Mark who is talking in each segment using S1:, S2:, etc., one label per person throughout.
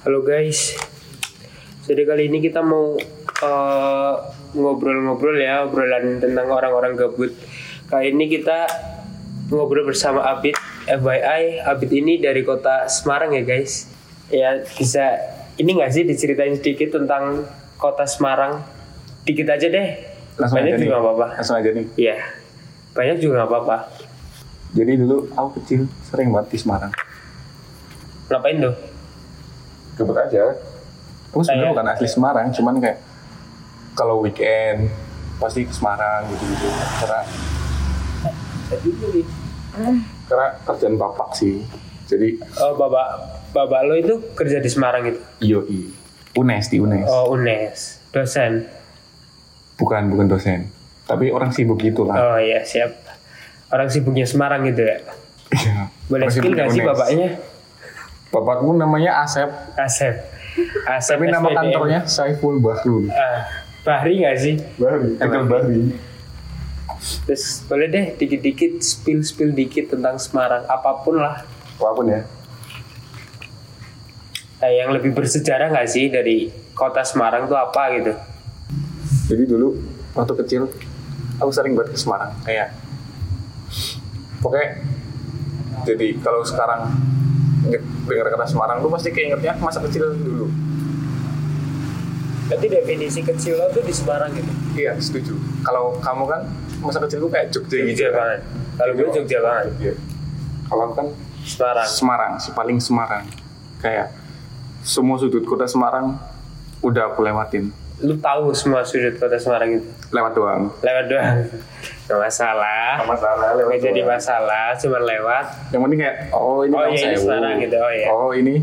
S1: Halo guys. Jadi kali ini kita mau eh, ngobrol-ngobrol ya, obrolan tentang orang-orang gabut. Kali ini kita ngobrol bersama Abid, FYI. Abid ini dari kota Semarang ya guys. Ya bisa ini nggak sih diceritain sedikit tentang kota Semarang? Dikit aja deh.
S2: Langsung
S1: Banyak
S2: aja nih.
S1: juga nggak apa-apa.
S2: Langsung aja nih.
S1: Iya. Banyak juga nggak apa-apa.
S2: Jadi dulu aku kecil sering banget di Semarang.
S1: Ngapain tuh?
S2: Gabut aja. Aku sebenarnya bukan asli Semarang, cuman kayak kalau weekend pasti ke Semarang gitu-gitu. Karena karena kerjaan bapak sih. Jadi
S1: Oh, bapak, bapak lo itu kerja di Semarang itu?
S2: yoi. UNES di UNES.
S1: Oh, UNES, dosen.
S2: Bukan bukan dosen. Tapi orang sibuk gitu lah.
S1: Oh iya, siap. Orang sibuknya Semarang gitu ya.
S2: Iya.
S1: Boleh
S2: sibuknya
S1: gak sih bapaknya?
S2: Bapakku namanya Asep,
S1: Asep. Asep
S2: tapi nama
S1: SPDM.
S2: kantornya Saiful Bahrul.
S1: Ah, Bahri gak sih?
S2: Bahri, Tegal Bahri.
S1: Terus boleh deh dikit-dikit spill-spill dikit tentang Semarang. Apa pun lah.
S2: Apa pun ya.
S1: Eh, yang lebih bersejarah gak sih dari kota Semarang tuh apa gitu?
S2: Jadi dulu waktu kecil aku sering banget ke Semarang kayak pokoknya jadi kalau sekarang dengar kata Semarang tuh pasti keingetnya masa kecil dulu.
S1: Berarti definisi kecil lo tuh di Semarang gitu?
S2: Iya setuju. Kalau kamu kan masa kecilku kayak Jogja, gitu.
S1: Jogja
S2: kan.
S1: banget. Kalau gue Jogja banget.
S2: Jogja. Kalau aku kan
S1: Semarang.
S2: Semarang, si paling Semarang. Kayak semua sudut kota Semarang udah aku lewatin.
S1: Lu tahu semua sudut kota Semarang itu?
S2: Lewat doang.
S1: Lewat doang. Gak masalah.
S2: masalah
S1: Gak jadi masalah, cuma lewat.
S2: Yang penting kayak oh ini
S1: Oh, iya, ini
S2: Sewu.
S1: Semarang gitu. Oh, iya.
S2: Oh ini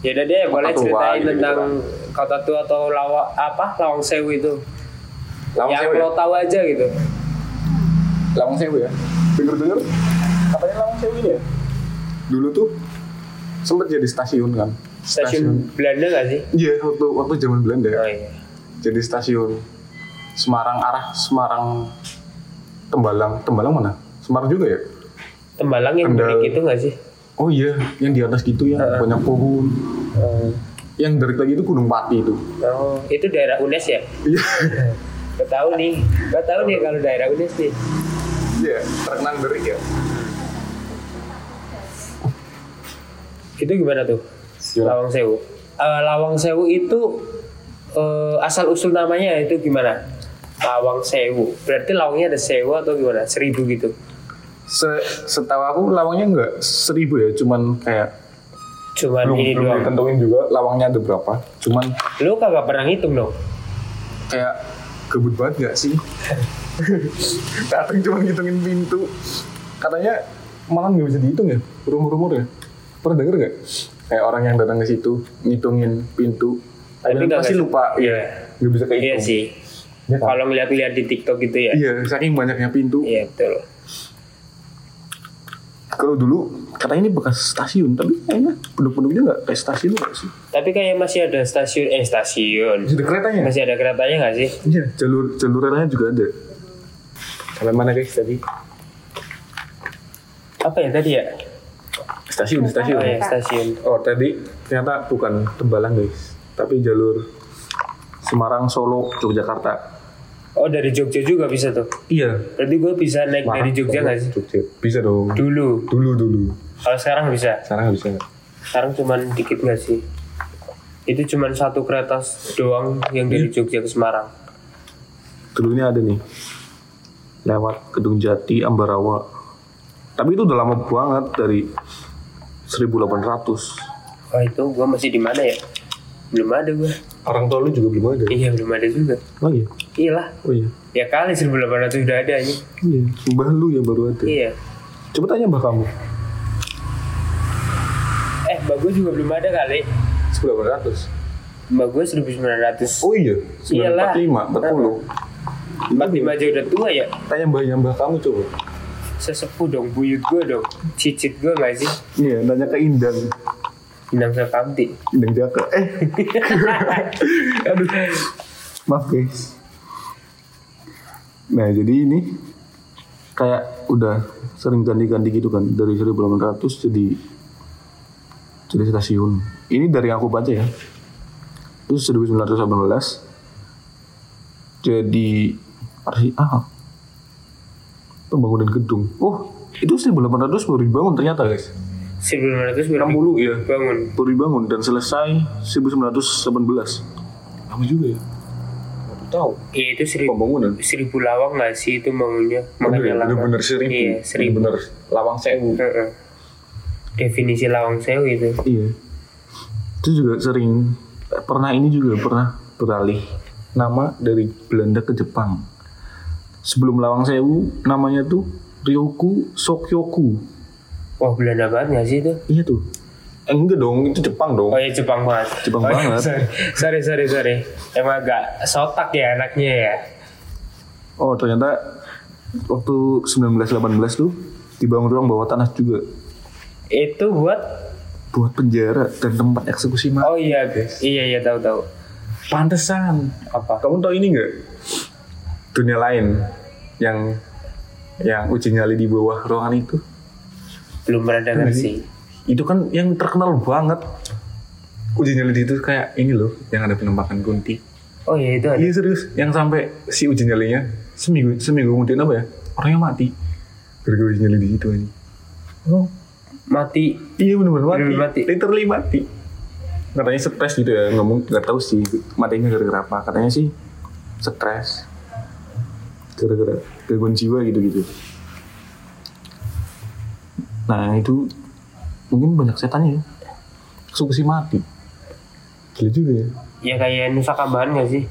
S1: Ya udah deh, boleh
S2: tua,
S1: ceritain
S2: gitu-gitu
S1: tentang
S2: kan.
S1: kota tua atau lawa apa Lawang Sewu itu.
S2: Lawang
S1: yang
S2: Sewu ya?
S1: lo tahu aja gitu.
S2: Lawang Sewu ya? Dengar-dengar katanya Lawang Sewu ini ya? Dulu tuh sempet jadi stasiun kan?
S1: Stasiun Belanda gak sih?
S2: Iya, waktu waktu zaman Belanda.
S1: Oh iya.
S2: Jadi stasiun Semarang arah Semarang Tembalang. Tembalang mana? Semarang juga ya?
S1: Tembalang yang
S2: Kendal.
S1: balik itu gak sih?
S2: Oh iya, yang di atas gitu ya,
S1: Heeh.
S2: banyak pohon.
S1: Oh.
S2: Yang dari lagi itu Gunung Pati itu.
S1: Oh, itu daerah UNES ya?
S2: Iya.
S1: Gak tahu nih. Gak tahu nih kalau daerah UNES nih.
S2: Iya, terkenal dari ya.
S1: Itu gimana tuh?
S2: Gimana?
S1: Lawang Sewu. Eh, Lawang Sewu itu eh, asal usul namanya itu gimana? Lawang Sewu. Berarti lawangnya ada sewu atau gimana? Seribu gitu.
S2: Se setahu aku lawangnya enggak seribu ya, cuman kayak
S1: Cuman
S2: belum
S1: ini
S2: belum
S1: doang.
S2: ditentuin juga lawangnya ada berapa. Cuman
S1: Lu kagak pernah ngitung dong?
S2: kayak gebut banget gak sih? Datang cuma ngitungin pintu. Katanya malah nggak bisa dihitung ya, rumor-rumor ya. Pernah denger gak? Kayak orang yang datang ke situ ngitungin pintu.
S1: Tapi
S2: pasti lupa,
S1: Iya.
S2: nggak bisa kehitung.
S1: Iya sih.
S2: Iya kan?
S1: Kalau ngeliat-liat di TikTok gitu ya.
S2: Iya, saking banyaknya pintu.
S1: Iya betul.
S2: Kalau dulu katanya ini bekas stasiun, tapi kayaknya penduduk-penduduknya nggak kayak stasiun nggak sih?
S1: Tapi kayak masih ada stasiun, eh stasiun.
S2: Masih ada keretanya?
S1: Masih ada keretanya nggak sih?
S2: Iya, jalur jalur relanya juga ada. Sampai mana guys tadi?
S1: Apa ya tadi ya?
S2: Stasiun, stasiun.
S1: Oh ya stasiun.
S2: Oh tadi ternyata bukan Tembalang guys, tapi jalur Semarang, Solo, Yogyakarta.
S1: Oh dari Jogja juga bisa tuh.
S2: Iya.
S1: Berarti gue bisa naik dari Jogja nggak sih?
S2: Jogja. Bisa dong.
S1: Dulu.
S2: Dulu dulu.
S1: Kalau sekarang bisa.
S2: Sekarang bisa.
S1: Sekarang cuman dikit nggak sih? Itu cuman satu kereta doang yang dari
S2: Iya.
S1: Jogja ke Semarang.
S2: Dulunya ada nih. Lewat Gedung Jati, Ambarawa. Tapi itu udah lama banget dari 1800.
S1: Wah itu gue masih di mana ya? Belum ada gue.
S2: Orang tua lu juga belum ada.
S1: Iya belum ada juga.
S2: Oh iya.
S1: Iyalah.
S2: Oh iya.
S1: Ya kali 1800 udah ada aja.
S2: Iya. Mbah lu ya baru ada.
S1: Iya.
S2: Coba tanya mbah kamu.
S1: Eh mbak gue juga belum ada kali.
S2: 1800.
S1: Mbak gue 1900.
S2: Oh iya.
S1: Iyalah.
S2: 945, 40.
S1: 45 aja udah tua ya.
S2: Tanya mbahnya mbah kamu coba.
S1: Sesepuh dong, buyut gue dong. Cicit gue gak sih?
S2: Iya, nanya ke Indang.
S1: Inang Sakamti.
S2: Indang Jaka. Eh. Aduh. Maaf guys. Nah, jadi ini kayak udah sering ganti-ganti gitu kan dari 1800 jadi Jadi stasiun. Ini dari yang aku baca ya. Itu 1918. Jadi arsi ah. Pembangunan gedung. Oh, itu 1800 baru dibangun ternyata guys.
S1: 1900 baru
S2: 60 ya.
S1: bangun.
S2: Baru dibangun dan selesai 1918. Lama juga ya. Tahu.
S1: Iya itu seribu,
S2: Pembangunan.
S1: seribu lawang nggak sih itu bangunnya? Makanya lama.
S2: bener-bener seribu.
S1: Iya seribu.
S2: Bener lawang sewu.
S1: Heeh. Definisi lawang sewu itu.
S2: Iya. Itu juga sering pernah ini juga pernah beralih nama dari Belanda ke Jepang. Sebelum Lawang Sewu namanya tuh Ryoku Sokyoku.
S1: Wah Belanda banget nggak sih itu?
S2: Iya tuh. Eh, enggak dong, itu Jepang dong.
S1: Oh ya Jepang banget.
S2: Jepang
S1: Oh, iya,
S2: banget.
S1: sorry sorry sorry. Emang agak sotak ya anaknya ya.
S2: Oh, ternyata waktu 1918 tuh dibangun ruang bawah tanah juga
S1: Itu buat
S2: buat penjara dan tempat eksekusi mati.
S1: oh iya iya iya tahu tahu.
S2: Pantesan.
S1: Apa?
S2: Kamu tahu ini nggak? Dunia lain yang yang uji nyali di bawah ruangan itu.
S1: Belum pernah dengar sih.
S2: Itu kan yang terkenal banget. Uji nyali itu kayak ini loh, yang ada penampakan kunti.
S1: Oh iya itu ada.
S2: Iya serius, yang sampai si uji nyalinya seminggu seminggu kemudian apa ya? Orangnya mati. Gara-gara uji nyali di situ ini. Oh,
S1: Mati.
S2: iya benar-benar mati.
S1: Bener-bener mati.
S2: Literally mati. Katanya stres gitu ya, ngomong nggak tahu sih matinya gara-gara apa. Katanya sih stres. Gara-gara gangguan jiwa gitu-gitu. Nah itu mungkin banyak setannya ya. Eksekusi mati. Gila juga ya.
S1: Ya kayak Nusa Kambangan nggak sih?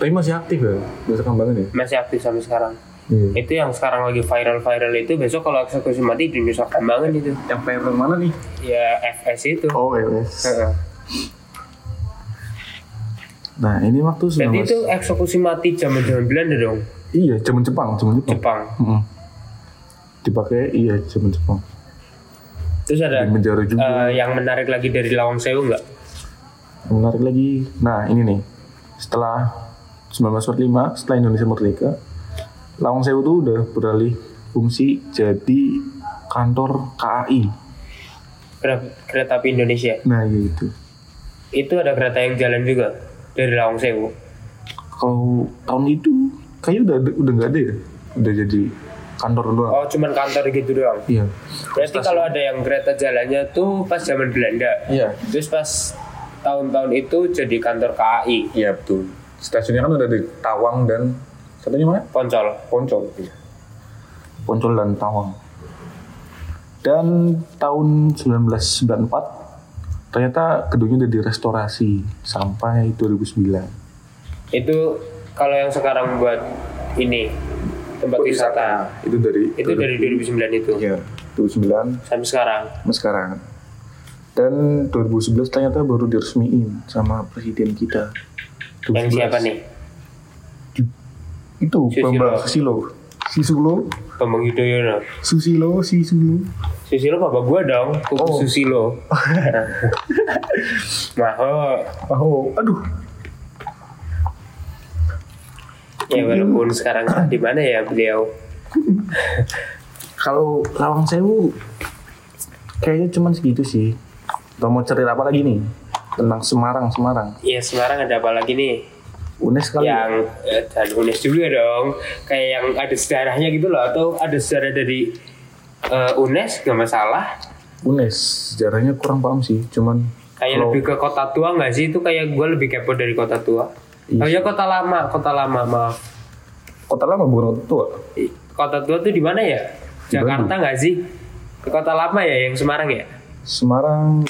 S2: Tapi masih aktif ya, Nusa Kambangan ya.
S1: Masih aktif sampai sekarang.
S2: Iya.
S1: Itu yang sekarang lagi viral-viral itu besok kalau eksekusi mati di Nusa Kambangan itu.
S2: Yang viral mana nih?
S1: Ya FS itu.
S2: Oh, yes.
S1: Heeh.
S2: Nah, ini waktu
S1: Berarti
S2: 19...
S1: itu eksekusi mati zaman zaman Belanda dong.
S2: Iya, zaman Jepang, zaman Jepang.
S1: Jepang.
S2: Mm-mm. Dipakai iya zaman Jepang.
S1: Terus ada
S2: penjara juga.
S1: eh, yang menarik lagi dari Lawang Sewu nggak?
S2: Menarik lagi. Nah, ini nih. Setelah 1945, setelah Indonesia merdeka, Lawang Sewu tuh udah beralih fungsi jadi kantor KAI.
S1: Kereta, kereta api Indonesia.
S2: Nah, gitu.
S1: Itu ada kereta yang jalan juga dari Lawang Sewu.
S2: Kalau tahun itu kayaknya udah udah nggak ada ya. Udah jadi kantor doang.
S1: Oh, cuman kantor gitu doang.
S2: Iya.
S1: Berarti kalau ada yang kereta jalannya tuh pas zaman Belanda.
S2: Iya.
S1: Terus pas tahun-tahun itu jadi kantor KAI,
S2: Iya betul. Stasiunnya kan udah di Tawang dan satunya mana?
S1: Poncol.
S2: Poncol. Poncol dan Tawang. Dan tahun 1994 ternyata gedungnya udah direstorasi sampai 2009.
S1: Itu kalau yang sekarang buat ini tempat wisata.
S2: Itu dari
S1: Itu dari 2009 itu
S2: Iya, 2009
S1: sampai sekarang.
S2: sampai sekarang. Dan 2011 ternyata baru diresmiin sama presiden kita.
S1: Yang
S2: 2011.
S1: siapa nih?
S2: Itu
S1: Susilo.
S2: Bambang Susilo. Sisulo,
S1: Bambang Yudhoyono.
S2: Susilo, Sisulo.
S1: Susilo bapak gua dong, Kuku
S2: Oh.
S1: Susilo. Maho.
S2: Oh, aduh.
S1: Ya walaupun sekarang di mana ya beliau.
S2: Kalau Lawang Sewu kayaknya cuman segitu sih. Atau mau cerita apa lagi nih? Tentang Semarang, Semarang.
S1: Ya Semarang ada apa lagi nih?
S2: Unes kali ya?
S1: yang eh, dan UNES juga dong kayak yang ada sejarahnya gitu loh atau ada sejarah dari eh, UNES gak masalah
S2: Unes, sejarahnya kurang paham sih. Cuman
S1: kayak
S2: kalau
S1: lebih ke kota tua nggak sih itu kayak gue lebih kepo dari kota tua
S2: Iya.
S1: Oh ya kota lama kota lama maaf.
S2: Kota lama bukan kota tua.
S1: Kota tua tuh di mana ya?
S2: Di
S1: Jakarta nggak sih? Kota lama ya yang Semarang ya?
S2: Semarang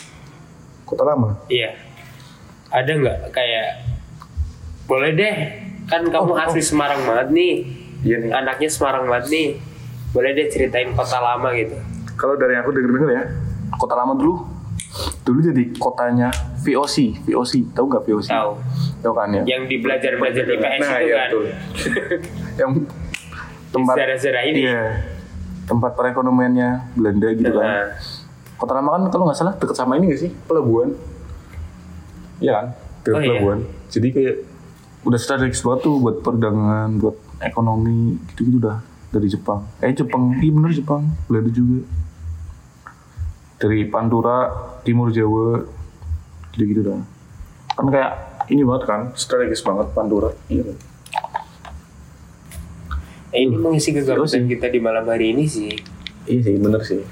S2: kota lama.
S1: iya. Ada nggak kayak boleh deh kan kamu
S2: Oh,
S1: asli Semarang banget nih.
S2: Iya nih.
S1: anaknya Semarang banget nih. Boleh deh ceritain kota lama gitu.
S2: Kalau dari aku denger-denger ya, kota lama dulu dulu jadi kotanya VOC, VOC, tahu nggak VOC?
S1: tahu
S2: Tahu kan ya?
S1: yang di belajar belajar di PS
S2: Nah,
S1: itu
S2: iya,
S1: kan
S2: betul. yang tempat
S1: sejarah-sejarah ini
S2: Iya. Tempat perekonomiannya Belanda gitu kan.
S1: Nah,
S2: Kota Lama kan kalau nggak salah deket sama ini nggak sih pelabuhan? Iya kan, dekat
S1: Oh, iya.
S2: pelabuhan. Jadi kayak udah strategis banget tuh buat perdagangan, buat ekonomi gitu-gitu udah dari Jepang. Eh Jepang, iya bener Jepang, Belanda juga. Dari Pantura Timur Jawa gitu gitu dah kan kayak ini banget kan strategis banget Pantura iya kan?
S1: Eh, ini mengisi kegabutan
S2: sih.
S1: kita di malam hari ini sih.
S2: iya sih bener sih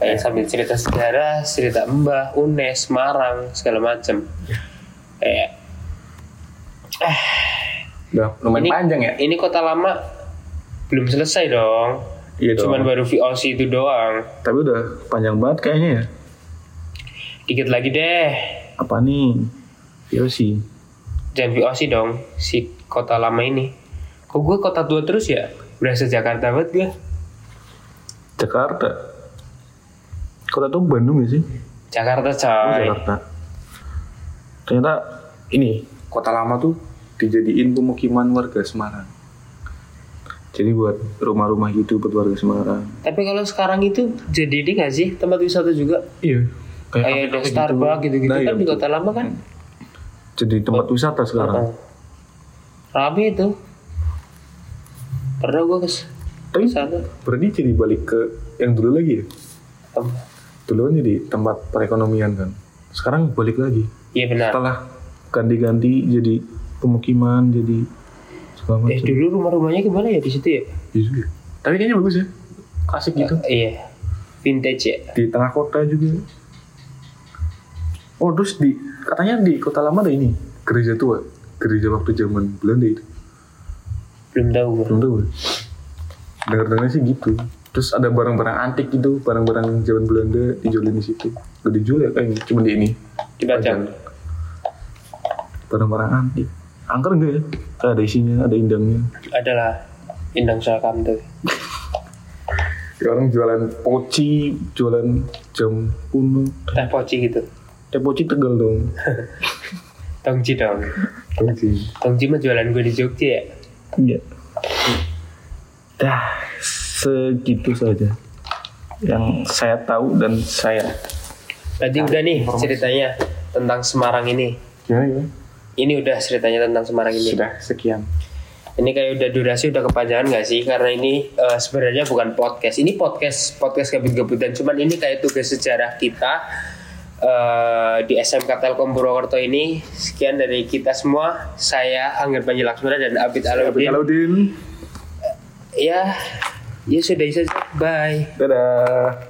S1: Kayak sambil cerita sejarah, cerita Mbah, Unes, Marang, segala macem. Kayak
S2: udah lumayan
S1: ini,
S2: panjang ya
S1: Ini kota lama belum selesai dong.
S2: Iya
S1: Cuman baru VOC itu doang.
S2: tapi udah panjang banget kayaknya ya
S1: Dikit lagi deh.
S2: apa nih sih
S1: Jangan VOC dong, si kota lama ini. Kok gue kota tua terus ya? Berasa Jakarta banget gue.
S2: Jakarta kota tuh Bandung gak sih
S1: Jakarta
S2: Oh,
S1: coy.
S2: Jakarta ternyata ini kota lama tuh dijadiin pemukiman warga Semarang jadi buat rumah-rumah gitu buat warga Semarang
S1: Tapi kalau sekarang itu jadi ini gak sih tempat wisata juga?
S2: iya
S1: Kayak ada Starbucks gitu-gitu
S2: Nah, iya,
S1: kan di
S2: betul.
S1: kota lama kan?
S2: jadi tempat wisata sekarang.
S1: Rame itu. Pernah gue kes
S2: tapi
S1: sana.
S2: berarti jadi balik ke yang dulu lagi ya
S1: Tem-
S2: dulu kan jadi tempat perekonomian kan sekarang balik lagi
S1: Iya benar.
S2: setelah ganti-ganti jadi pemukiman jadi segala
S1: Eh dulu rumah-rumahnya gimana ya? Di situ ya?
S2: Iya juga. tapi kayaknya bagus ya. Klasik gitu.
S1: Iya. Vintage ya.
S2: di tengah kota juga. Oh terus di katanya di kota lama ada ini. Gereja tua. Gereja waktu zaman Belanda itu.
S1: Belum tahu
S2: belum tahu dengar dengar sih gitu. Terus ada barang-barang antik gitu. Barang-barang zaman Belanda dijualin di situ. Gak dijual ya kayaknya. Cuma di ini.
S1: Dipajang.
S2: barang-barang antik. Angker enggak ya ada isinya ada indangnya
S1: Adalah Indang Salkam tuh.
S2: Ya, orang jualan poci jualan jam kuno
S1: Teh poci gitu.
S2: teh poci tegal dong
S1: Tongji dong.
S2: poci
S1: Tongji mah jualan gue di Jogja ya.
S2: Iya. Dah, segitu saja yang saya tahu dan saya.
S1: Berarti udah nih ceritanya tentang Semarang ini.
S2: Gimana ya?
S1: Ini udah ceritanya tentang Semarang ini.
S2: Sudah sekian.
S1: Ini kayak udah durasi udah kepanjangan gak sih? Karena ini eh, sebenarnya bukan podcast. Ini podcast podcast gabut-gabutan. Cuman ini kayak tugas sejarah kita eh, di SMK Telkom Purwokerto ini. Sekian dari kita semua. Saya Angger Panji Laksmana dan Abid Alauddin.
S2: Alauddin.
S1: Ya, ya sudah saja. Bye.
S2: Dadah.